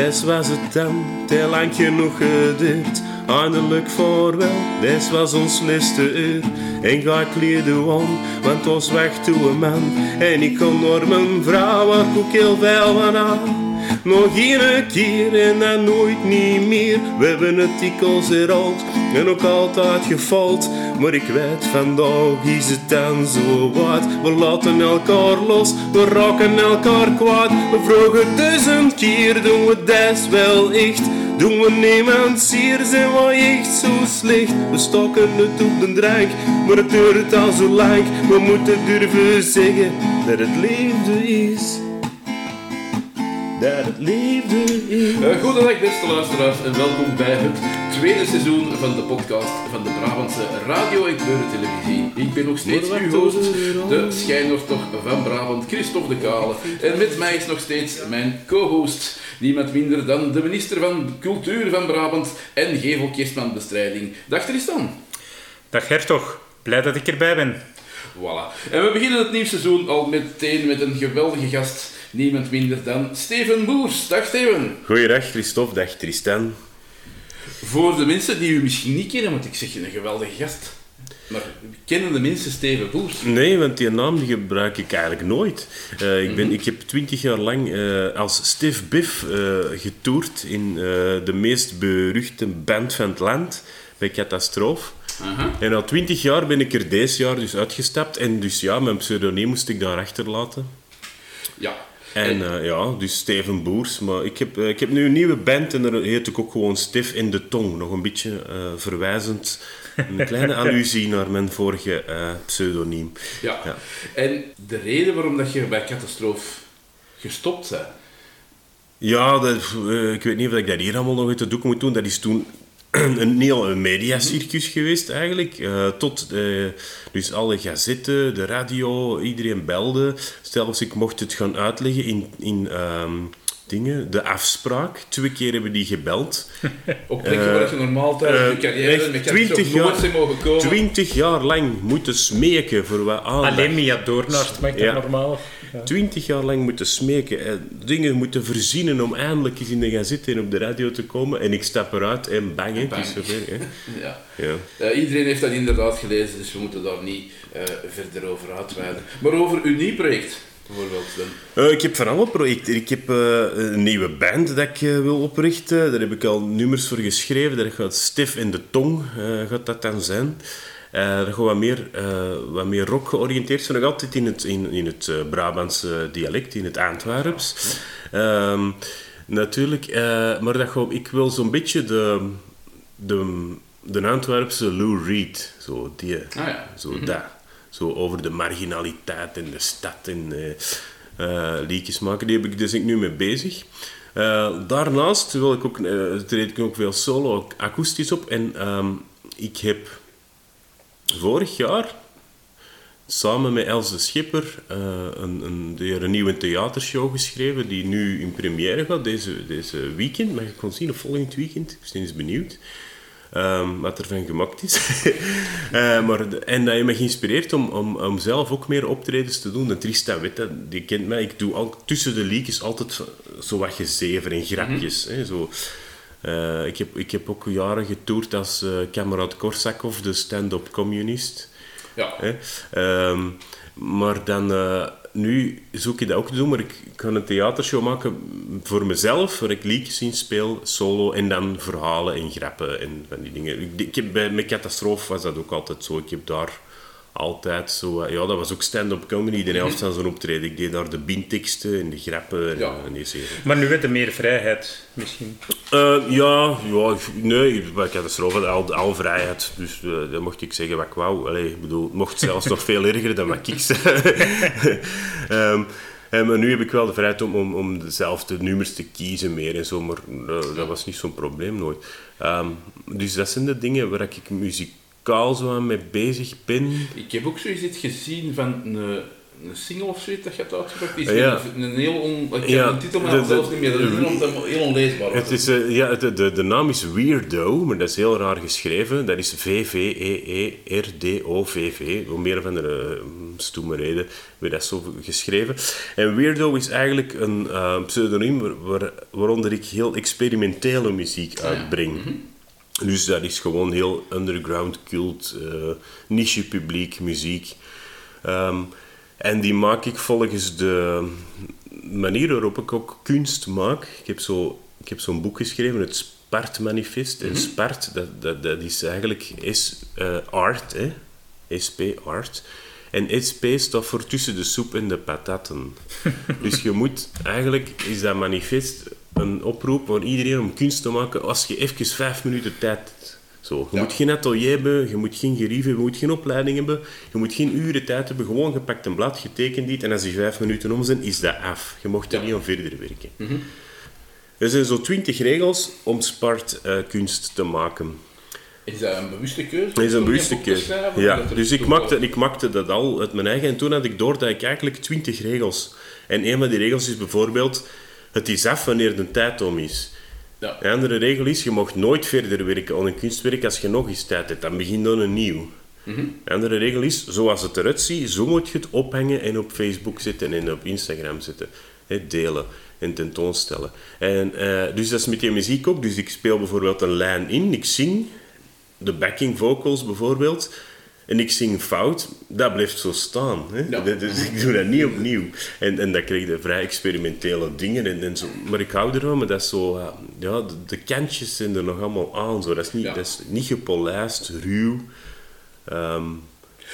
Des was het dan, te lang genoeg geduurd. Eindelijk voorwel, des was ons laatste uur. En ga kleden om, want was weg toe een man. En ik kon door mijn vrouw, waar ik heel veel van aan. Nog een keer en dan nooit niet meer. We hebben het dikwijls herhaald en ook altijd gefaald. Maar ik weet, vandaag is het dan zo wat. We laten elkaar los, we raken elkaar kwaad. We vragen duizend keer, doen we dat wel echt? Doen we niemand zeer, zijn we echt zo slecht? We stokken het op de drank, maar het duurt al zo lang. We moeten durven zeggen dat het liefde is dat het liefde is. Uh, goedendag beste luisteraars en welkom bij het tweede seizoen van de podcast van de Brabantse radio- en kleurentelevisie. Ik ben nog steeds uw host, de schijndochter van Brabant, Christophe de Kale. En met mij is nog steeds mijn co-host, niemand minder dan de minister van Cultuur van Brabant en gevelkerstmanbestrijding. Dag Tristan. Dag Hertog, blij dat ik erbij ben. Voilà. En we beginnen het nieuwe seizoen al meteen met een geweldige gast niemand minder dan Steven Boers. Dag Steven. Goeiedag Christophe, dag Tristan. Voor de mensen die u misschien niet kennen, want ik zeg je een geweldige gast. Maar kennen de mensen Steven Boers? Nee, want die naam die gebruik ik eigenlijk nooit. Uh, ik, ben, mm -hmm. ik heb twintig jaar lang uh, als Steve Biff uh, getoerd in de meest beruchte band van het land, bij Catastrofe. En al twintig jaar ben ik er deze jaar dus uitgestapt. En dus ja, mijn pseudoniem moest ik daar achterlaten. Ja, en uh, ja, dus Steven Boers. Maar ik heb, uh, ik heb nu een nieuwe band en daar heet ik ook gewoon Stif in de Tong. Nog een beetje uh, verwijzend. Een kleine allusie naar mijn vorige pseudoniem. Ja. ja. en de reden waarom dat je bij Catastrofe gestopt bent? Ja, dat, ik weet niet of ik dat hier allemaal nog uit de doek moet doen. Dat is toen een heel mediacircus geweest eigenlijk. Uh, tot uh, dus alle gazetten, de radio, iedereen belde. Zelfs ik mocht het gaan uitleggen in, in um, dingen, de afspraak. Twee keer hebben die gebeld. Op plekken waar je normaal tijdens je carrière met 20 jaar, mogen komen. 20 jaar lang moeten smeken voor wat aandacht. Alleen Mia Doornaert maakt ja. dat normaal. Twintig jaar lang moeten smeken, en dingen moeten verzinnen om eindelijk eens in de gazette en op de radio te komen. En ik stap eruit en bang, het is zover. Hè. ja. ja. Uh, iedereen heeft dat inderdaad gelezen, dus we moeten daar niet uh, verder over uitweiden. Maar over uw nieuw project, bijvoorbeeld dan? Uh, ik heb van alle projecten. Ik heb een nieuwe band dat ik wil oprichten. Daar heb ik al nummers voor geschreven. Dat gaat Stif in de Tong, gaat dat dan zijn. Uh, dat gaat wat meer, uh, wat meer rock georiënteerd zijn. Nog altijd in het, in, in het uh, Brabantse dialect, in het Antwerps. Um, natuurlijk, maar dat gewoon, ik wil zo'n beetje de, de, de Antwerpse Lou Reed, zo die, ah, ja. zo mm-hmm. dat. Zo over de marginaliteit in de stad en liedjes maken. Die heb ik dus ik nu mee bezig. daarnaast wil ik ook, treed ik ook veel solo akoestisch op. En um, ik heb vorig jaar samen met Els de Schipper uh, een, een, een nieuwe theatershow geschreven die nu in première gaat deze, deze weekend. Mag ik gewoon zien of volgend weekend? Ik ben eens benieuwd. Um, wat er van gemaakt is. uh, maar, en dat je me geïnspireerd om, om, om zelf ook meer optredens te doen. De Tristan weet dat, die kent mij. Ik doe al, tussen de liedjes altijd zo wat gezever en grapjes. Mm -hmm. hè, zo. Uh, ik, heb, ik heb ook jaren getoerd als uh, kamerad Korsakov, de stand-up communist. Ja. Um, maar dan, uh, nu zoek ik dat ook te doen, maar ik kan een theatershow maken voor mezelf, waar ik liedjes in speel, solo, en dan verhalen en grappen en van die dingen. Ik, ik heb, bij, met Catastrofe was dat ook altijd zo. Ik heb daar altijd zo... Ja, dat was ook stand-up comedy, de helft van zo'n optreden. Ik deed daar de binteksten en de grappen en, ja. en die serie. Maar nu werd er meer vrijheid, misschien? Uh, ja, ja, nee, ik had er al, al vrijheid. Dus uh, dan mocht ik zeggen wat ik wou. Allee, ik bedoel, het mocht zelfs nog veel erger dan wat ik zei. um, en, maar nu heb ik wel de vrijheid om, om, om dezelfde nummers te kiezen meer en zo. Maar uh, dat was niet zo'n probleem nooit. Um, dus dat zijn de dingen waar ik muziek muzikaal zo aan mee bezig ben. Ik heb ook zoiets gezien van een, een single of zoiets dat je hebt uitgebracht. Die is Ja. een, een heel on... Ik heb Ja, de titel maar de- de- zelfs niet meer. Dat is heel, heel onleesbaar. Het is, eh, ja, de, de, de naam is Weirdo, maar dat is heel raar geschreven. Dat is E V-V-E-E-R-D-O-V-V. Om meer of andere eh, stoeme reden werd dat zo geschreven. En Weirdo is eigenlijk een eh, pseudoniem waar- waar- waaronder ik heel experimentele muziek uitbreng. Dus dat is gewoon heel underground, cult, eh, niche publiek muziek. Ehm, en die maak ik volgens de manier waarop ik ook kunst maak. Ik heb zo- ik heb zo'n boek geschreven, het Spart-manifest. En Spart, dat, dat, dat is eigenlijk is, eh, art, hè? SP, art. En SP staat voor tussen de soep en de patatten. dus je moet, eigenlijk is dat manifest een oproep voor iedereen om kunst te maken als je even vijf minuten tijd hebt. Zo. Je Ja. moet geen atelier hebben, je moet geen gerief hebben, je moet geen opleiding hebben, je moet geen uren tijd hebben, gewoon gepakt een blad, getekend dit en als die vijf minuten om zijn, is dat af. Je mocht er Ja. niet aan verder werken. Er zijn zo twintig regels om spart eh, kunst te maken. Is dat een bewuste keuze? Dat is een bewuste keuze. Ja, dus ik maakte, ik maakte dat al uit mijn eigen. En toen had ik door dat ik eigenlijk twintig regels... En een van die regels is bijvoorbeeld... Het is af wanneer de tijd om is. Ja. Een andere regel is... Je mag nooit verder werken aan een kunstwerk als je nog eens tijd hebt. Dan begin dan een nieuw. Mhm. Een andere regel is... Zoals het eruit ziet, zo moet je het ophangen en op Facebook zetten en op Instagram zetten. Delen en tentoonstellen. En, eh, dus dat is met die muziek ook. Dus ik speel bijvoorbeeld een lijn in. Ik zing de backing vocals bijvoorbeeld. En ik zing fout, dat blijft zo staan. Hè? Ja. Dus ik doe dat niet opnieuw. En, en dan krijg je vrij experimentele dingen. En, en zo. Maar ik hou ervan, maar dat is zo... eh, Ja, de, de kantjes zijn er nog allemaal aan. Zo. Dat, is niet, Ja. dat is niet gepolijst, ruw. Ehm,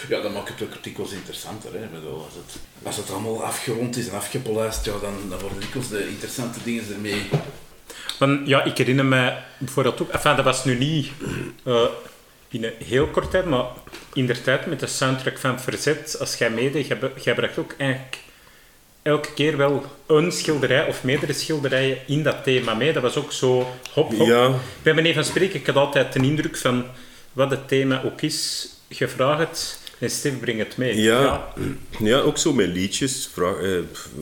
Ja, dan maakt het ook dikwijls interessanter. Hè. Ik bedoel, als, het, als het allemaal afgerond is en afgepolijst, ja, dan, dan worden dikwijls de interessante dingen ermee. Van, ja, ik herinner me bijvoorbeeld ook... Enfin, dat was nu niet eh, in een heel kort tijd, maar in de tijd met de soundtrack van Verzet, als jij meedeed, jij, jij bracht ook eigenlijk elke keer wel een schilderij of meerdere schilderijen in dat thema mee. Dat was ook zo hop, hop. Ja. Bij manier van spreken, ik had altijd de indruk van wat het thema ook is, je vraagt het en Steve brengt het mee. Ja, ja. ook zo met liedjes. Vraag, eh,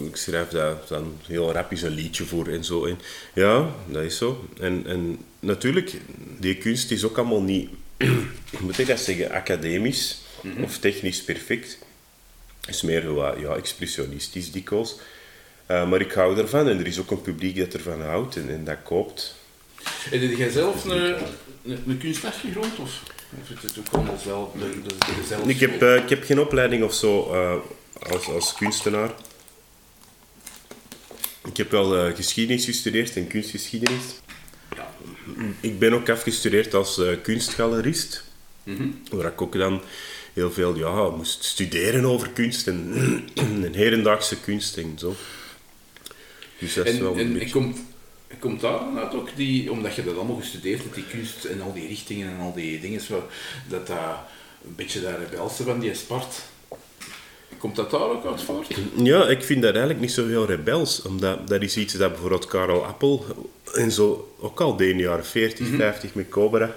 ik schrijf daar dan heel rap eens een liedje voor en zo. En, ja, dat is zo. En, en natuurlijk, die kunst is ook allemaal niet, moet ik dat zeggen, academisch of technisch perfect. Is meer wat, ja, expressionistisch dikwijls. Eh, maar ik hou ervan en er is ook een publiek dat ervan houdt en, en dat koopt. En jij zelf een, een, kunstachtergrond? Of, of is het ook allemaal zelf? Zelf Ik heb, eh, ik heb geen opleiding of zo eh, als, als kunstenaar. Ik heb wel geschiedenis gestudeerd en kunstgeschiedenis. Ja. Ik ben ook afgestudeerd als eh, kunstgalerist. Mhm. Waar ik ook dan heel veel ja, moest studeren over kunst en, en hedendaagse kunst en zo. Dus dat is wel En, een en, beetje... en komt, komt daar dan uit ook die, omdat je dat allemaal gestudeerd hebt, die kunst en al die richtingen en al die dingen, dat dat een beetje dat rebelse van die sport. Komt dat daar ook uit voort? Ja, ik vind dat eigenlijk niet zo heel rebels. Omdat dat is iets dat bijvoorbeeld Karel Appel en zo ook al in de jaren 40, 50 met Cobra.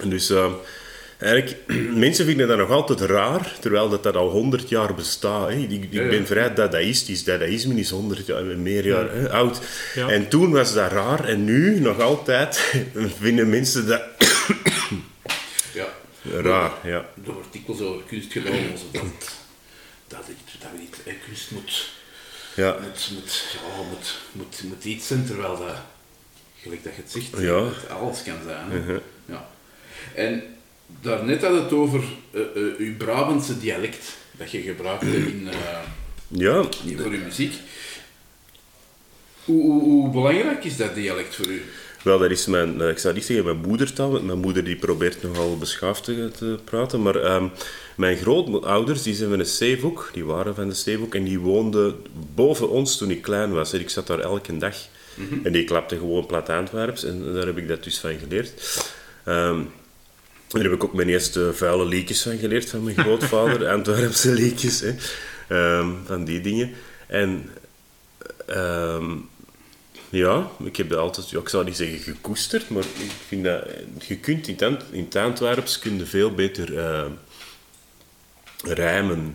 En dus eh, eigenlijk, mensen vinden dat nog altijd raar, terwijl dat, dat al 100 jaar bestaat. Hè. Ik, ik Ja, ja. ben vrij dadaistisch. Dadaïsme is 100 jaar meer jaar hè, oud. Ja. En toen was dat raar en nu nog altijd vinden mensen dat Ja. raar. Ja. Er wordt dikwijls over kunst alsof dat, dat, dat niet, hè, kunst moet, Ja. moet, moet, ja, moet, moet, moet iets zijn, terwijl dat, gelijk dat je het zegt, Ja. alles kan zijn. Hè. Mhm. Ja. En daarnet had het over eh, uw Brabantse dialect, dat je gebruikte in, eh, ja, voor uw muziek. Hoe, hoe, hoe belangrijk is dat dialect voor u? Wel, dat is mijn, eh, ik zou niet zeggen mijn moedertaal, want mijn moeder die probeert nogal beschaafd te, te praten, maar ehm, mijn grootouders die zijn van de Zeehoek, die waren van de Zeehoek en die woonden boven ons toen ik klein was. En ik zat daar elke dag en die klapte gewoon plat Antwerps en daar heb ik dat dus van geleerd. Ehm, daar heb ik ook mijn eerste vuile liedjes van geleerd van mijn grootvader, Antwerpse liedjes, hè. Ehm, van die dingen. En ja, ik heb dat altijd, ja, ik zou niet zeggen gekoesterd, maar ik vind dat, je kunt in het, Ant- in het Antwerps kun je veel beter eh, rijmen.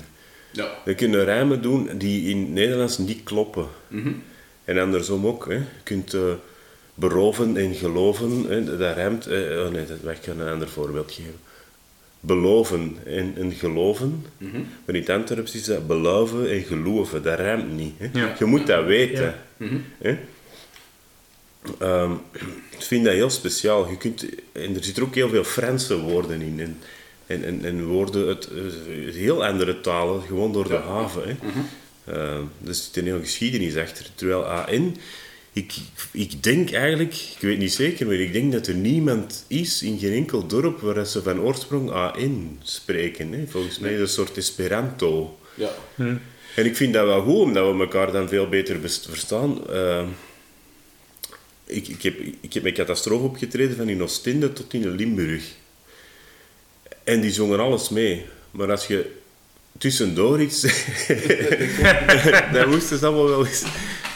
Ja. Je kunt rijmen doen die in het Nederlands niet kloppen. En andersom ook. Hè. Je kunt eh, beroven en geloven, hè, dat rijmt. eh, oh nee, dat, ik kan een ander voorbeeld geven. Beloven en, en geloven. Maar in het Antwerps is dat beloven en geloven. Dat rijmt niet. Hè. Ja. Je moet dat weten. Hè. Ehm, ik vind dat heel speciaal. Je kunt, en er zitten ook heel veel Franse woorden in. En, en, en, en woorden uit eh, heel andere talen, gewoon door de haven. Hè. Ehm, er zit een heel geschiedenis achter. Terwijl AN, ik, ik denk eigenlijk, ik weet niet zeker, maar ik denk dat er niemand is in geen enkel dorp waar ze van oorsprong AN spreken. Hè. Volgens mij is het een soort Esperanto. Ja. En ik vind dat wel goed, omdat we elkaar dan veel beter best- verstaan. Ehm, ik, ik, heb, ik heb met catastrofe opgetreden van in Oostende tot in Limburg. En die zongen alles mee. Maar als je tussendoor iets... dan moesten ze allemaal wel eens...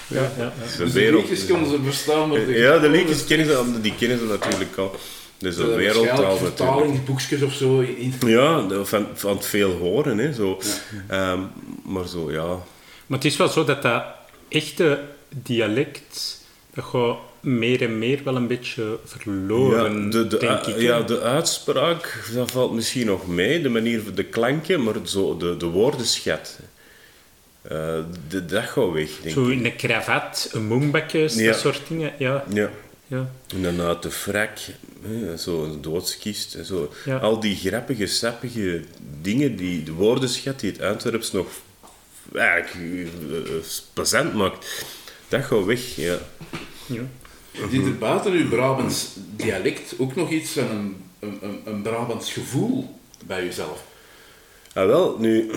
Ja, ja, Dus de liedjes konden ze verstaan, maar de Ja, de liedjes kennen ze, die kennen ze natuurlijk al. Dat een de wereldtaal natuurlijk. vertalingsboekjes of zo. In, Ja, van, van het veel horen. Hè, zo. Ehm, maar zo, ja... Maar het is wel zo dat dat echte dialect, dat gaat meer en meer wel een beetje verloren, Ja, de, de, denk ik. ja, de uitspraak, dat valt misschien nog mee, de manier van de klanken, maar zo de, de woordenschat, eh, de, dat gaat weg, denk Zo ik. in een kravat, een moembakjes, Ja. dat soort dingen. Ja, Ja. ja. En dan uit de frak, hè, zo een doodskist, en zo. Ja. Al die grappige, sappige dingen, die, de woordenschat die het Antwerps nog eigenlijk eh, plezant maakt, dat gaat weg, ja. ja. Zit er buiten uw Brabants dialect ook nog iets van een, een, een, Brabants gevoel bij uzelf? Ah, wel, nu,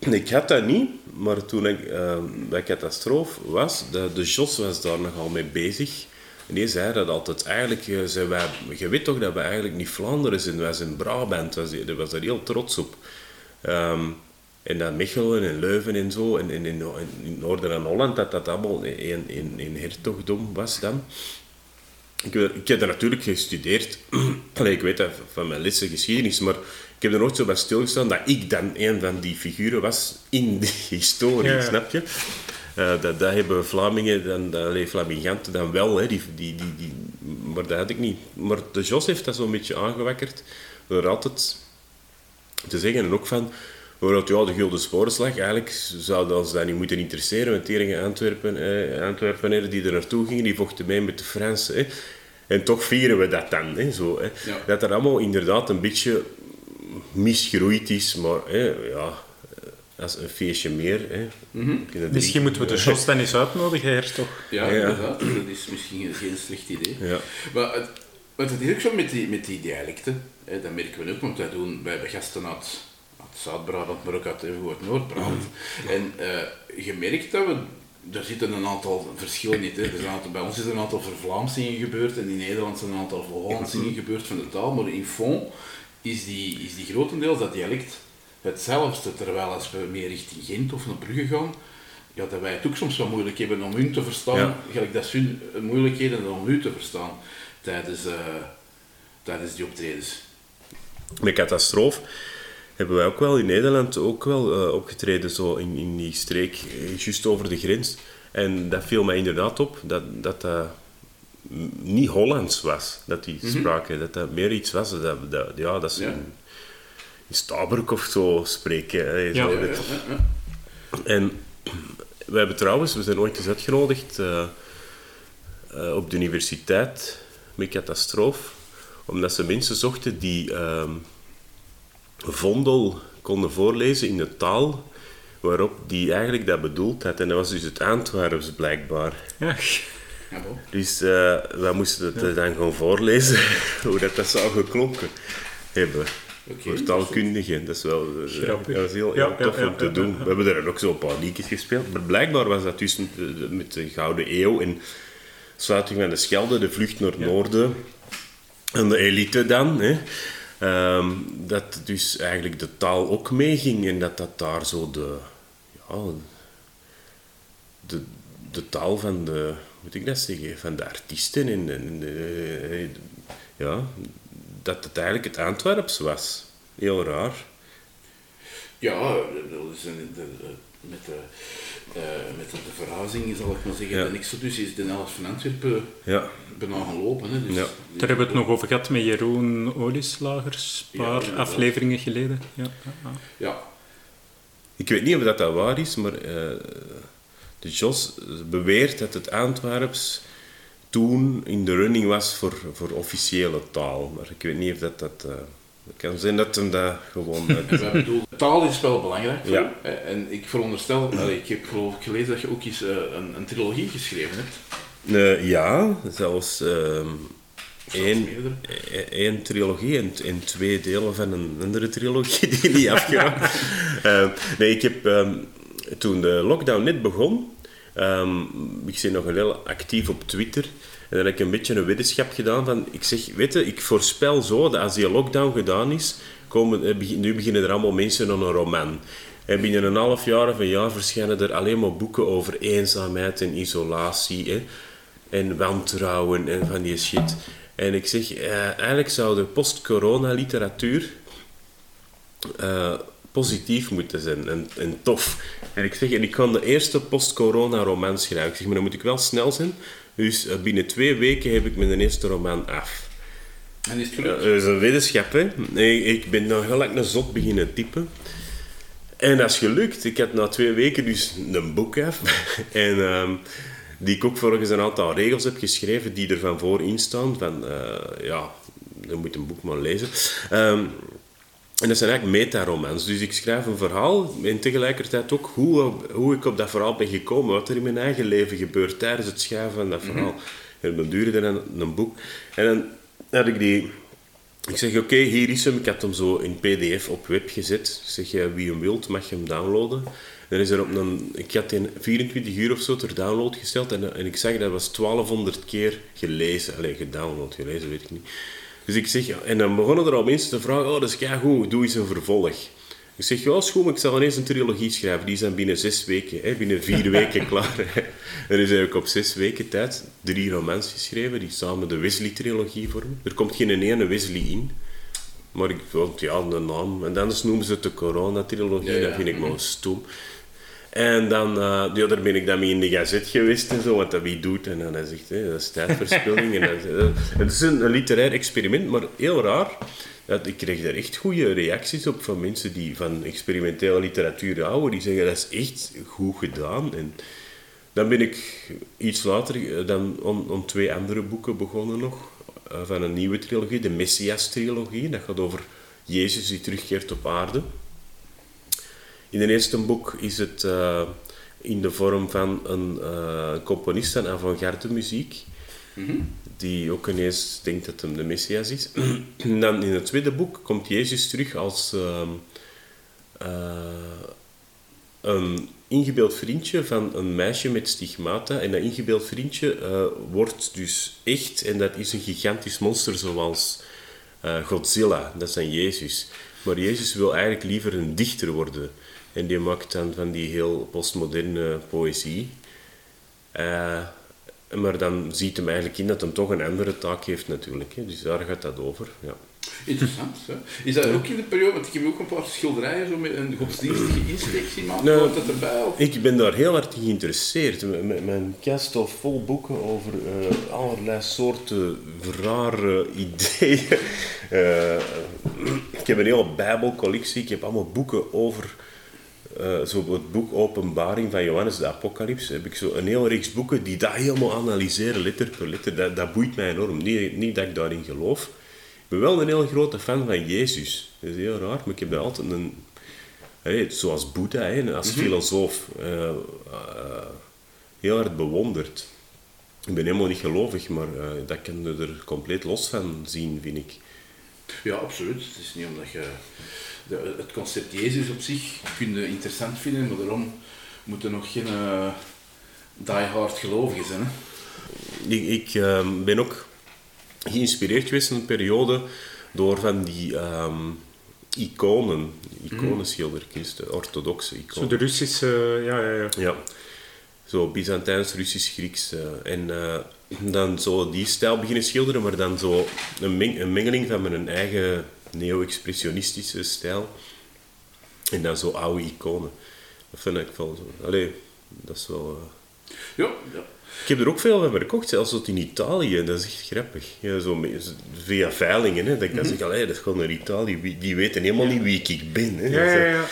ik had dat niet, maar toen ik eh, bij Catastrofe was, de, de Jos was daar nogal mee bezig. En die zei dat altijd. Eigenlijk, eh, wij, je weet toch dat we eigenlijk niet Vlaanderen zijn, wij zijn Brabant. Die, daar was daar heel trots op. Ehm, en dan Mechelen en Leuven en zo, en, en in, in Noorden en Holland, dat dat allemaal een, een, een hertogdom was dan. Ik, heb- ik heb dat natuurlijk gestudeerd. Allee, ik weet dat van mijn lessen geschiedenis, maar ik heb er nooit zo bij stilgestaan dat ik dan een van die figuren was in die historie, Ja. snap je? Eh, dat, dat hebben Vlamingen, dan, dat, Flaminganten dan wel, hè, die, die, die, die, maar dat had ik niet. Maar de Jos heeft dat zo'n beetje aangewakkerd door altijd te zeggen en ook van Bijvoorbeeld, ja, de Gulden Sporenslag, eigenlijk zou ons dat niet moeten interesseren, want teringen Antwerpen, eh, Antwerpenaren die er naartoe gingen, die vochten mee met de Fransen. Hè. En toch vieren we dat dan. Hè, zo, hè. Ja. Dat er allemaal inderdaad een beetje misgroeid is, maar hè, ja, als een feestje meer. Hè. Er Misschien moeten we de Jos dan eens uitnodigen, hertog. Ja, Ja. inderdaad. Dat is misschien geen slecht idee. Ja. Maar het, wat het is ook zo met die, met die dialecten, hè, dat merken we ook, want wij doen wij hebben gasten uit Zuid-Brabant, maar ook uit, even uit Noord-Brabant. En eh, je merkt dat we, er zitten een aantal verschillen niet. Hè. Er zijn een aantal, bij ons is er een aantal vervlamsingen gebeurd en in Nederland zijn er een aantal verhollandsingen gebeurd van de taal, maar in fond is die, is die grotendeels dat dialect hetzelfde, terwijl als we meer richting Gent of naar Brugge gaan, ja, dat wij het ook soms wel moeilijk hebben om hun te verstaan, Ja. gelijk dat ze hun moeilijkheden om u te verstaan tijdens, eh, tijdens die optredens. Met Catastrofe hebben wij ook wel in Nederland ook wel eh, opgetreden, zo in, in die streek, eh, juist over de grens. En dat viel mij inderdaad op, dat dat, niet Hollands was, dat die spraken. Dat dat meer iets was, dat, dat, ja, dat ze Ja. in, in Stabroek of zo spreken. hè, Ja. zo. En we hebben trouwens, we zijn ooit eens uitgenodigd eh, op de universiteit met Catastrofe, omdat ze mensen zochten die ehm, Vondel konden voorlezen in de taal waarop die eigenlijk dat bedoeld had. En dat was dus het Antwerps blijkbaar. Ja. Dus eh wij moesten het eh, dan gewoon voorlezen, hoe dat, dat zou geklonken hebben. Oké, Voor taalkundigen. Dat is wel eh, dat was heel, Ja, heel tof ja, om te ja, doen. ja. We hebben er ook zo een paar liedjes gespeeld. Maar blijkbaar was dat tussen de- met de Gouden Eeuw en sluiting van de Schelde, de vlucht naar het noorden. En de elite dan. Hè. Ehm, dat dus eigenlijk de taal ook meeging en dat dat daar zo de... Ja, de, de taal van de... Moet ik dat zeggen? Van de artiesten en... en de, ja, dat het eigenlijk het Antwerps was. Heel raar. Ja, dat is met, de, uh, met de, de verhuizing, zal ik maar zeggen, Ja. de Exodus is de helft van Antwerpen Ja. bijna gelopen. Hè, dus, Ja. Daar hebben we het nog over gehad met Jeroen Olieslagers, een paar afleveringen geleden. Ja, ja, ja. Ja, Ik weet niet of dat, dat waar is, maar eh, de Jos beweert dat het Antwerps toen in de running was voor, voor officiële taal. Maar ik weet niet of dat dat... eh, het kan zijn dat hem dat gewoon... bedoelen, taal is wel belangrijk voor Ja. En ik veronderstel, ik heb geloof ik gelezen dat je ook eens eh, een, een trilogie geschreven hebt. Eh, ja, zelfs ehm Of zelfs één, eh, trilogie en, en twee delen van een andere trilogie die niet afgeraakt. Ehm, nee, ik heb ehm, toen de lockdown net begon, ehm, ik ben nog heel actief op Twitter. En dan heb ik een beetje een weddenschap gedaan van, ik zeg, weet je, ik voorspel zo dat als die lockdown gedaan is, komen, eh, nu beginnen er allemaal mensen aan een roman. En binnen een half jaar of een jaar verschijnen er alleen maar boeken over eenzaamheid en isolatie. Hè? en wantrouwen en van die shit. En ik zeg, eh, eigenlijk zou de post-corona literatuur eh, positief moeten zijn en, en tof. En ik zeg, en ik kan de eerste post-corona roman schrijven. Ik zeg, maar dan moet ik wel snel zijn. Dus eh, binnen twee weken heb ik mijn eerste roman af. En is het gelukt? dat is een wetenschap, hè. Ik, ik ben nog gelijk een zot beginnen typen. En dat is gelukt. Ik had na twee weken dus een boek af. en ehm, die ik ook volgens een aantal regels heb geschreven die er van voor in staan. Van, eh, ja, je moet een boek maar lezen. Ehm, en dat zijn eigenlijk metaromans. Dus ik schrijf een verhaal en tegelijkertijd ook hoe, hoe ik op dat verhaal ben gekomen. Wat er in mijn eigen leven gebeurt tijdens het schrijven van dat verhaal. En dan duurde dan een boek. En dan had ik die... Ik zeg, oké, hier is hem. Ik had hem zo in pdf op web gezet. Ik zeg, ja, wie hem wilt, mag je hem downloaden. Dan is er op een... Ik had die 24 uur of zo ter download gesteld. En, en ik zag, dat was 1200 keer gelezen. Alleen gedownload, gelezen, weet ik niet. Dus ik zeg, ja, en dan begonnen er al mensen te vragen, oh, dat is goed, doe eens een vervolg. Ik zeg, ja, is goed, maar ik zal ineens een trilogie schrijven. Die zijn binnen zes weken, hè, binnen vier weken klaar. En dus heb ik op zes weken tijd drie romans geschreven, die samen de Wesley-trilogie vormen. Er komt geen ene Wesley in. Maar ik vond, ja, de naam. En dan noemen ze het de Corona-trilogie, Ja, ja. dat vind ik maar stom. En dan, eh, daar ben ik dan mee in de gazet geweest en zo, wat dat wie doet. En dan hij zegt, hè, dat is tijdverspilling. en eh, het is een, literair experiment, maar heel raar. Dat, ik kreeg daar echt goede reacties op van mensen die van experimentele literatuur houden. Die zeggen, dat is echt goed gedaan. En dan ben ik iets later eh, dan om, om twee andere boeken begonnen nog. van een nieuwe trilogie, de Messias-trilogie. Dat gaat over Jezus die terugkeert op aarde. In het eerste boek is het eh, in de vorm van een eh, componist van avant-garde muziek, die ook ineens denkt dat hem de Messias is. en dan in het tweede boek komt Jezus terug als ehm, eh, een ingebeeld vriendje van een meisje met stigmata. En dat ingebeeld vriendje wordt dus echt, en dat is een gigantisch monster zoals Godzilla, dat is dan Jezus. Maar Jezus wil eigenlijk liever een dichter worden. En die maakt dan van die heel postmoderne poëzie. Eh, maar dan ziet hem eigenlijk in dat hij toch een andere taak heeft natuurlijk. Hè. Dus daar gaat dat over. Ja. Interessant. Hè? Is dat ook in de periode, want ik heb ook een paar schilderijen zo met een godsdienstige insteek zien maken. Nou, dat erbij? Of? Ik ben daar heel hard in geïnteresseerd. M- Mijn kast vol boeken over eh, allerlei soorten rare ideeën. Eh, ik heb een hele bijbelcollectie. Ik heb allemaal boeken over... eh zo het boek Openbaring van Johannes de Apocalyps. Heb ik zo een hele reeks boeken die dat helemaal analyseren, letter per letter. Dat, dat boeit mij enorm. Niet, niet dat ik daarin geloof. Ik ben wel een heel grote fan van Jezus. Dat is heel raar, maar ik heb daar altijd een... Hey, zoals Boeddha, hè, als filosoof, eh, eh, heel hard bewonderd. Ik ben helemaal niet gelovig, maar dat kan je er compleet los van zien, vind ik. Ja, absoluut. Het is niet omdat je de, het concept Jezus op zich kun je interessant vinden, maar daarom moeten nog geen uh, diehard gelovigen zijn. Hè? Ik, ik eh, ben ook geïnspireerd geweest in een periode door van die ehm, iconen, iconenschilderkunsten, orthodoxe Zo iconen. de Russische, ja, ja, ja. Ja, zo Byzantijns, Russisch, Grieks. eh, en eh, dan zo die stijl beginnen schilderen, maar dan zo een, meng- een mengeling van mijn eigen neo-expressionistische stijl. En dan zo oude iconen. Dat vind ik wel zo. Allee, dat is wel... eh, Ja, ja. Ik heb er ook veel van verkocht, zelfs tot in Italië. Dat is echt grappig. Ja, zo via veilingen, hè, dat ik dan zeg, allee, dat is gewoon naar Italië. Die weten helemaal niet wie ik ben. Hè. Ja, ja, ja.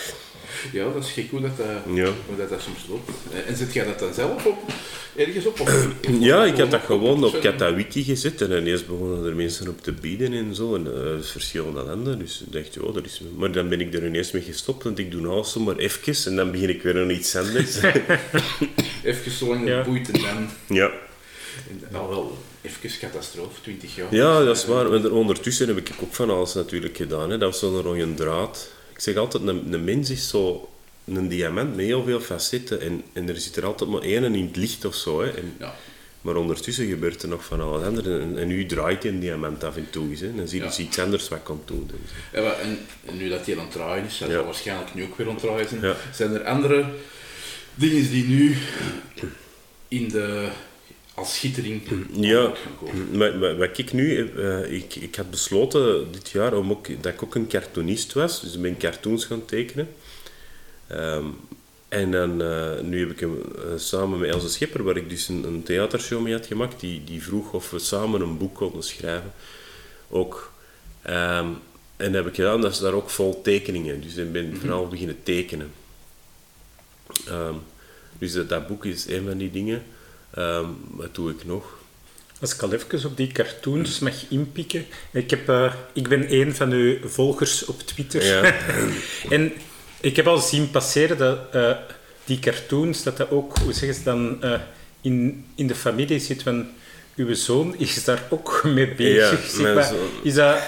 Ja, dat is gek hoe dat, eh, Ja. hoe dat, dat soms loopt. Eh, En zet jij dat dan zelf op, ergens op? Of, Ja, ik had dat gewoon op Katawiki gezet en ineens begonnen er mensen op te bieden en zo. En eh, verschillende landen. Dus ik dacht, ja, dat is... Maar dan ben ik er ineens mee gestopt, want ik doe alles zomaar even en dan begin ik weer aan iets anders. Even zolang Ja. het boeit en dan... ja. en Nou wel, even catastrofe, 20 jaar. ja, dat is waar. Maar ondertussen heb ik ook van alles natuurlijk gedaan. Hè. Dat was zo'n rode draad. Ik zeg altijd, een, een mens is zo een diamant met heel veel facetten en, en er zit er altijd maar één in het licht of zo. Hè. En, Ja. Maar ondertussen gebeurt er nog van alles anders. En, en nu draait een diamant af en toe eens. Hè. Dan zie je Ja. dus iets anders wat komt doen. Dus. Ja, maar en, en nu dat hij aan het draaien is, zal waarschijnlijk nu ook weer aan het draaien zijn, zijn er andere dingen die nu in de, als schittering Ja, gaan komen. maar, maar wat ik nu... eh, ik, ik had besloten dit jaar om ook, dat ik ook een cartoonist was. Dus ik ben cartoons gaan tekenen. Ehm, en dan, eh, nu heb ik hem eh, samen met Else Schipper, waar ik dus een, een theatershow mee had gemaakt, die, die vroeg of we samen een boek konden schrijven. Ook. Ehm, en dat heb ik gedaan, dat is daar ook vol tekeningen. Dus ik ben vooral beginnen tekenen. Ehm, dus dat, dat boek is een van die dingen. Ehm, wat doe ik nog? Als ik al even op die cartoons mag inpikken. Ik, heb, eh, ik ben een van uw volgers op Twitter. Ja. en ik heb al zien passeren dat eh, die cartoons, dat dat ook, hoe zeggen ze dan, eh, in, in de familie zit van... Uw zoon is daar ook mee bezig. Ja, mijn zoon- Is dat...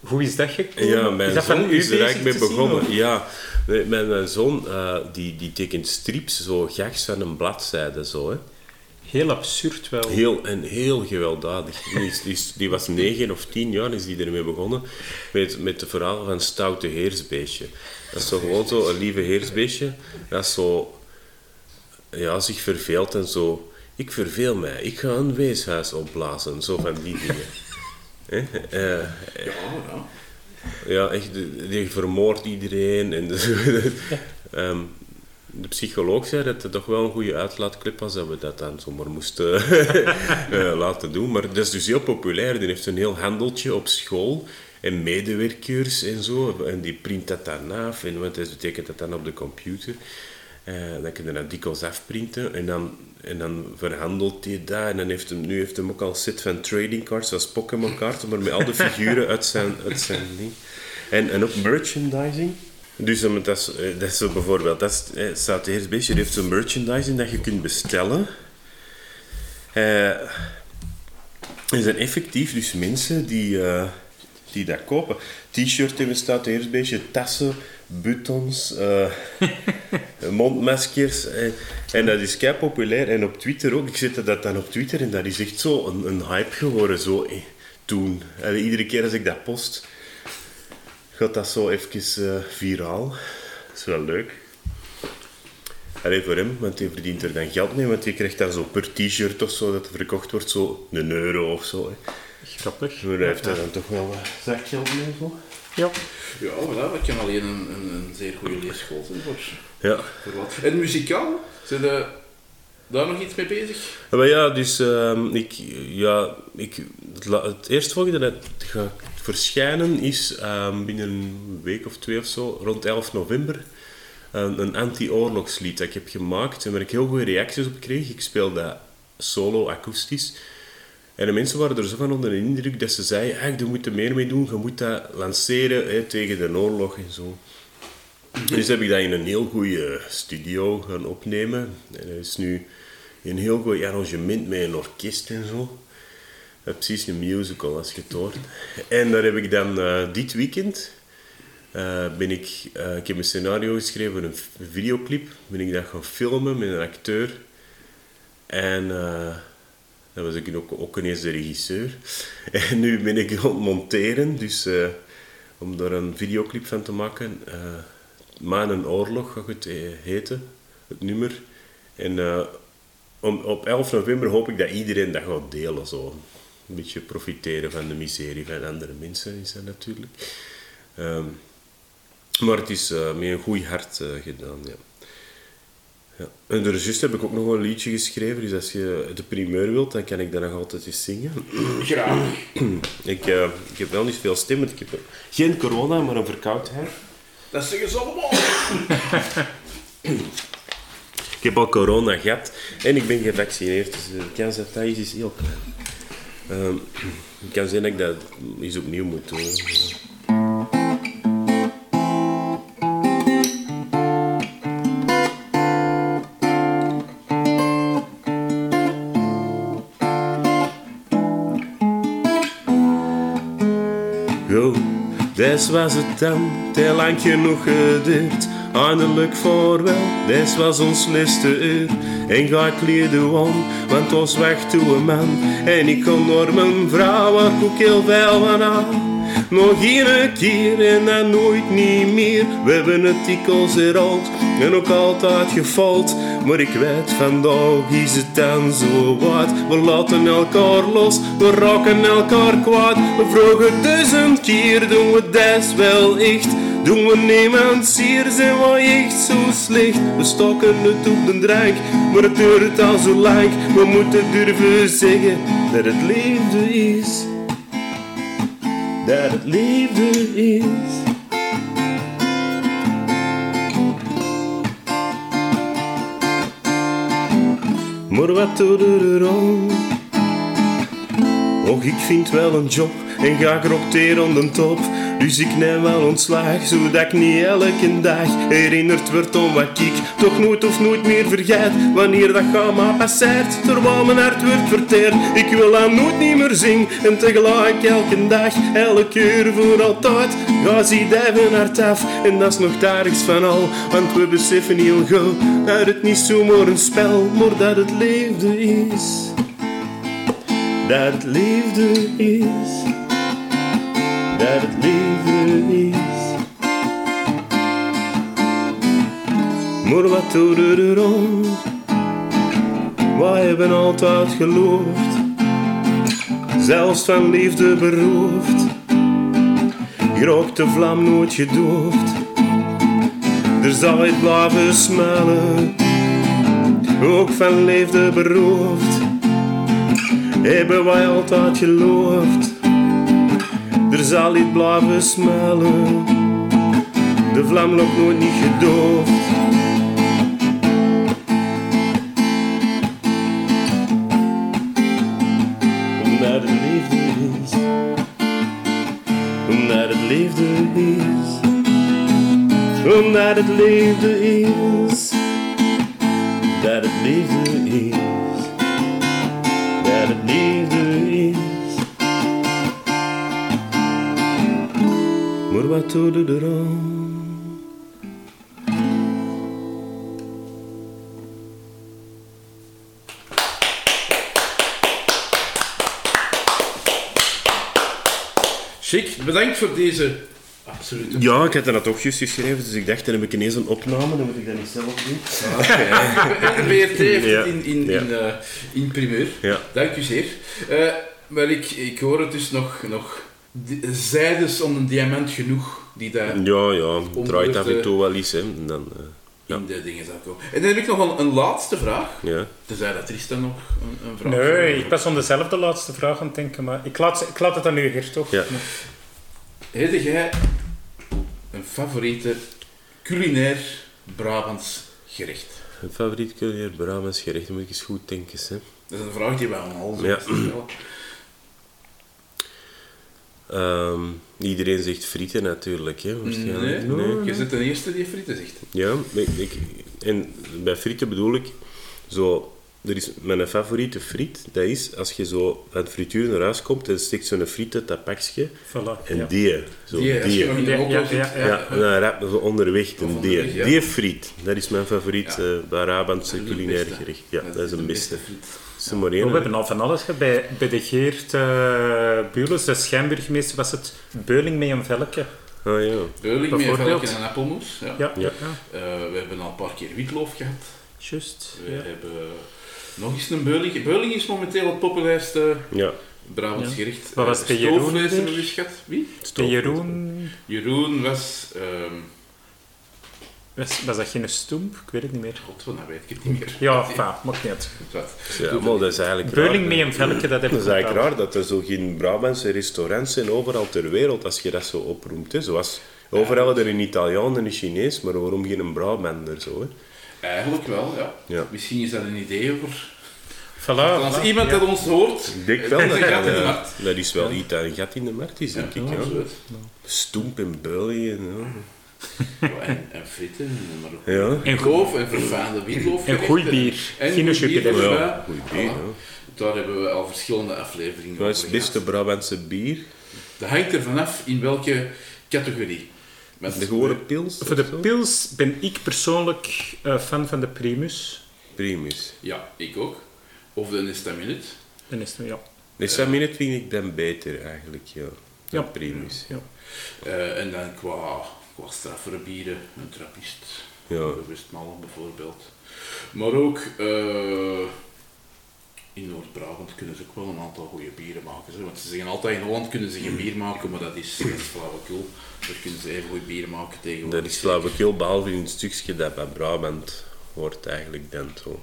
Hoe is dat gekomen? Ja, mijn is dat zoon van u is er eigenlijk mee zien, begonnen. ja, mijn, mijn, mijn zoon die, die tekent strips, zo gags van een bladzijde. Zo, hè. Heel absurd wel. Heel, en heel gewelddadig. Die, is- die, is- die was negen of tien jaar, is die ermee begonnen. Met, met de verhaal van Stoute Heersbeestje. Dat is zo gewoon zo een lieve heersbeestje. Dat zo... Ja, zich verveelt en zo... Ik verveel mij, ik ga een weeshuis opblazen. Zo van die dingen. Hè? Eh, Ja, ja. ja, echt, die- vermoordt iedereen. En Ehm, de psycholoog zei dat het toch wel een goede uitlaatclip was, dat we dat dan zomaar moesten eh, laten doen. Maar dat is dus heel populair. Die heeft een heel handeltje op school en medewerkers en zo. En die print dat dan af, en, want dat betekent dat dan op de computer. Eh, dan kun je dat dikwijls afprinten en dan, en dan verhandelt hij dat. En dan heeft hem, nu heeft hij ook al set van trading cards, zoals Pokémon kaarten, maar met al de figuren uit zijn, uit zijn ding. En, en ook merchandising. Dus eh, dat is, eh, dat is zo bijvoorbeeld, dat eh, staat eerst beetje, je heeft zo'n merchandising dat je kunt bestellen. Eh, er zijn effectief dus mensen die, die dat kopen. T-shirt hebben staat eerst beetje, tassen, buttons, mondmaskers. en dat is kei populair. En op Twitter ook. Ik zette dat dan op Twitter en dat is echt zo een, een hype geworden. Zo, eh, toen. En iedere keer als ik dat post, gaat dat zo even eh, viraal. Dat is wel leuk. Allee, voor hem, want hij verdient er dan geld mee, want je krijgt dan zo per t-shirt of zo dat er verkocht wordt, zo een euro of zo. Hè. Grappig. Maar hij heeft daar dan toch wel wat zakgeld mee. Zo. Ja. Ja, voilà, dat kan alleen een, een, een zeer goede leerschool zijn voor, Ja. voor wat. En muzikaal, zijn je daar nog iets mee bezig? Ja, Maar ja, dus ehm, ik, ja, ik, het, het eerstvolgende dat gaat verschijnen is ehm, binnen een week of twee of zo, rond 11 november, een, een anti-oorlogslied dat ik heb gemaakt en waar ik heel goede reacties op kreeg. Ik speel dat solo akoestisch. En de mensen waren er zo van onder de indruk dat ze zeiden, ah, je moet er meer mee doen, je moet dat lanceren hè, tegen de oorlog en zo. Dus heb ik dat in een heel goede studio gaan opnemen. En er is nu een heel goed arrangement met een orkest en zo. Eh, precies een musical, als je. En daar heb ik dan eh, dit weekend... eh, ben ik, ik heb een scenario geschreven een videoclip. Ben ik dat gaan filmen met een acteur. En uh, dat was ik ook, ook ineens de regisseur. En nu ben ik aan het monteren. Dus om daar een videoclip van te maken. Maan Oorlog gaat het heten. Het nummer. En om, op 11 november hoop ik dat iedereen dat gaat delen. Zo. Een beetje profiteren van de miserie van andere mensen is dat natuurlijk. Ehm, Maar het is eh, met een goed hart eh, gedaan, ja. ja. En de rest heb ik ook nog een liedje geschreven, dus als je de primeur wilt, dan kan ik dat nog altijd eens zingen. Graag. Ik, eh, ik heb wel niet veel stem, ik heb geen corona, maar een verkoudheid. Dat zeggen ze allemaal. Ik heb al corona gehad en ik ben gevaccineerd, dus de kans dat dat is, is heel klein. Ehm, het kan zijn dat ik dat eens opnieuw moet doen. Des was het dan, te lang genoeg geduurd. Eindelijk voorwel, des was ons laatste uur. En ga ik kleden om, want ons weg toe een man. En ik kon door mijn vrouw, waar ik ook heel veel van aan. Nog een keer en dan nooit niet meer. We hebben het dikwijls herhaald en ook altijd gefaald. Maar ik weet, vandaag is het dan zo wat. We laten elkaar los, we raken elkaar kwaad. We vragen duizend keer, doen we dat wel echt? Doen we niemand zeer, zijn we echt zo slecht? We stokken het op de drank, maar het duurt al zo lang. We moeten durven zeggen dat het liefde is. Dat het liefde is. Maar wat doe je erom? Och, ik vind wel een job en ga ik aan de top. Dus ik neem wel ontslag, zodat ik niet elke dag herinnerd word om wat ik toch nooit of nooit meer vergeet. Wanneer dat gaat maar passeert, terwijl mijn hart wordt verteerd. Ik wil dan nooit niet meer zingen en tegelijk elke dag, elke uur voor altijd. Ga zie even hart af en dat is nog dagelijks van al. Want we beseffen heel goed dat het niet zomaar een spel, maar dat het liefde is. Dat het liefde is. Dat het liefde is. Maar wat doe je erom? Wij hebben altijd geloofd, zelfs van liefde beroofd. Grookt de vlam nooit gedoofd, er zal het blijven smellen. Ook van liefde beroofd, hebben wij altijd geloofd. Er zal iets blijven smellen, de vlam loopt nooit niet gedoofd. Omdat het liefde is, omdat het liefde is, omdat het liefde is, dat het liefde is, dat het liefde Maar erom? Chic, bedankt voor deze absolute... Ja, ik had dat toch juist geschreven, dus ik dacht, dan heb ik ineens een opname, dan moet ik dat niet zelf doen. De BRT heeft het in, in, in, eh, in primeur. Ja. Dank u zeer. Eh, wel, ik, ik hoor het dus nog, nog di- zijdes om een diamant genoeg die daar Ja, ja, het draait af en toe wel eens, hè. En dan, eh, ja. in de dingen zou komen. En dan heb ik nog een, een laatste vraag. ja. Tenzij dat Tristan nog een, een vraag Nee, ik was aan dezelfde laatste vraag aan het denken, maar ik laat, ik laat het aan u, Geert, toch? Ja. Heb jij een favoriete culinair Brabants gerecht? Het favoriet culinair Brabants gerecht, dan moet ik eens goed denken, hè. Dat is een vraag die wij allemaal Ja. stellen. Ehm, iedereen zegt frieten natuurlijk, hè, waarschijnlijk. Nee, je zit de eerste die frieten zegt. Ja, ik, ik, en bij frieten bedoel ik, zo, er is mijn favoriete friet, dat is als je zo aan het frituur naar huis komt en steekt zo'n friet uit dat pakje Voilà. en ja. die, zo Die, je Ja, ja, zit. ja, ja. Ja, en dan rap zo onderweg, een die. ja. Die friet, dat is mijn favoriet Ja. eh Brabantse culinair gerecht. Ja, dat is een beste. friet. Oh, we hebben al van alles gehad. Bij, bij de Geert uh, Bules, de schijnburgemeester, was het beuling met een velkje. Ah ja. Beuling met Bijvoorbeeld. velk en een appelmoes. Ja. Ja, ja. Eh, we hebben al een paar keer witloof gehad. juist. We Ja. hebben nog eens een beuling. Beuling is momenteel het populairste Ja, Brabants Ja. gerecht. Wat was Eh, bij Jeroen Stoofvlees weer? hebben we eens gehad. Wie? De Jeroen... Jeroen was ehm Was, was dat geen stoemp? Ik weet het niet meer. God, dat weet ik het niet meer. Ja, enfin, maakt niet. Ja, maar dat is eigenlijk Beuling raar. mee een velkje, dat heb Dat ik is eigenlijk raar dat er zo geen Brabantse restaurants zijn overal ter wereld als je dat zo oproemt. Hè. Zoals, overal er een Italiaan en een Chinees, maar waarom geen Brabander zo? Hè? Eigenlijk wel, ja. Ja. Misschien is dat een idee over... Voilà, Als voilà. iemand Ja. dat ons hoort... Ik denk wel is dat een gat in de dat, markt. eh, dat is wel iets dat een gat in de markt is, denk ik. Ja. Stoemp en België. Ja. Ja, en, en fritten, maar ook Ja. En loof en vervaande witloof. En goed bier. En Geen goed Jupiler. bier erbij. Ja, goed bier, ja. Daar hebben we al verschillende afleveringen Wat is het beste. Brabantse bier? Dat hangt er vanaf in welke categorie. Met De gewone pils? Voor de pils ben ik persoonlijk eh, fan van de Primus. Primus. Ja, ik ook. Of de Nestaminute. Dan is het, ja. De Saminet vind ik dan beter eigenlijk, ja. Ja. Ja. Primus. ja. Eh, en dan qua, qua straffere bieren, een trappist. Ja. De Westmalle bijvoorbeeld. Maar ook eh, in Noord-Brabant kunnen ze ook wel een aantal goede bieren maken. Zo. Want ze zeggen altijd in Holland kunnen ze geen bier maken, maar dat is, dat is flauwekul. Daar kunnen ze even goed bier maken tegenwoordig. Dat is flauwekul, behalve in het stukje dat bij Brabant wordt eigenlijk dan zo.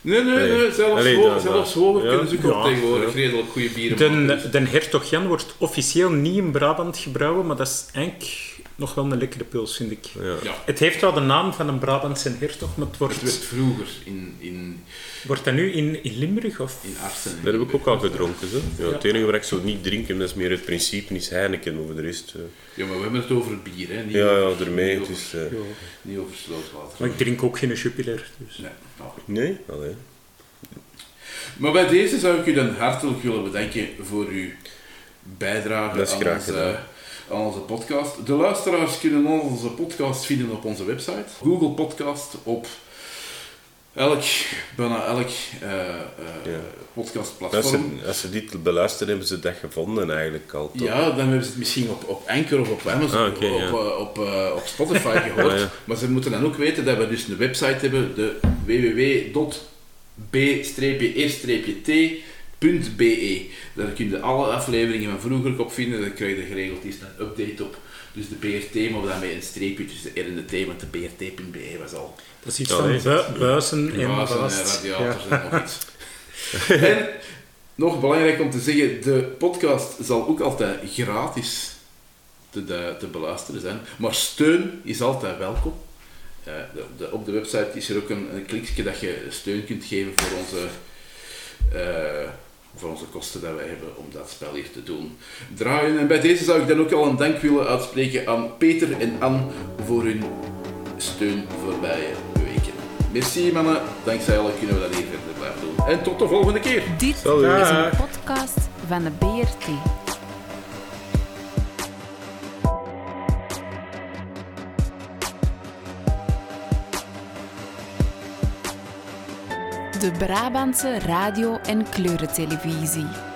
Nee, nee, nee. Nee. Zelfs, Allee, zelfs hoger ja. kunnen ze ook Ja, tegenwoordig ja. redelijk goede bieren maken. De, de Hertog Jan wordt officieel niet in Brabant gebrouwen, maar dat is eigenlijk nog wel een lekkere pils, vind ik. Ja. Ja, Het heeft wel de naam van een Brabantse hertog, maar het het werd wordt, vroeger in, in, wordt dat nu in, in Limburg? Of? in Arsen. Dat heb ik ook al gedronken. Zo. Ja, Ja. Het enige wat ik zo niet drinken, dat is meer het principe, is Heineken over de rest. eh. Ja, maar we hebben het over het bier, hè. Niet Ja, ja, over, ermee. Niet Het eh, Ja. niet over slootwater. Maar ik drink ook geen Jupiler. Dus. Nee, nou. Nee? Allee. Maar bij deze zou ik u dan hartelijk willen bedanken voor uw bijdrage Dat is aan, onze, gedaan. Aan onze podcast. De luisteraars kunnen onze podcast vinden op onze website. Google Podcast, op elk, bijna elk eh eh Ja. Als podcastplatform. ze, als ze dit beluisteren, hebben ze dat gevonden eigenlijk al. toch? Ja, dan hebben ze het misschien op, op Anchor of op Amazon Ah, of ja. op, eh, op, eh, op Spotify gehoord. Ah, ja. Maar ze moeten dan ook weten dat we dus een website hebben, de www.b-e-t.be. Daar kun je alle afleveringen van vroeger op vinden. Daar krijg je geregeld eens een update op. Dus de BRT, maar dan met een streepje tussen de R en de T, want de BRT.be was al Dat is iets van bu- buizen en Bazen en radiators Ja. en nog iets. en nog belangrijk om te zeggen, de podcast zal ook altijd gratis te, de- te beluisteren zijn. Maar steun is altijd welkom. Eh, de, de- op de website is er ook een, een klikje dat je steun kunt geven voor onze, eh, voor onze kosten dat wij hebben om dat spel hier te doen draaien. En bij deze zou ik dan ook al een dank willen uitspreken aan Peter en Anne voor hun steun voorbije weken. Merci mannen, dankzij jullie kunnen we dat hier verder blijven doen. En tot de volgende keer! Dit Salut. is een podcast van de BRT. De Brabantse radio- en kleurentelevisie.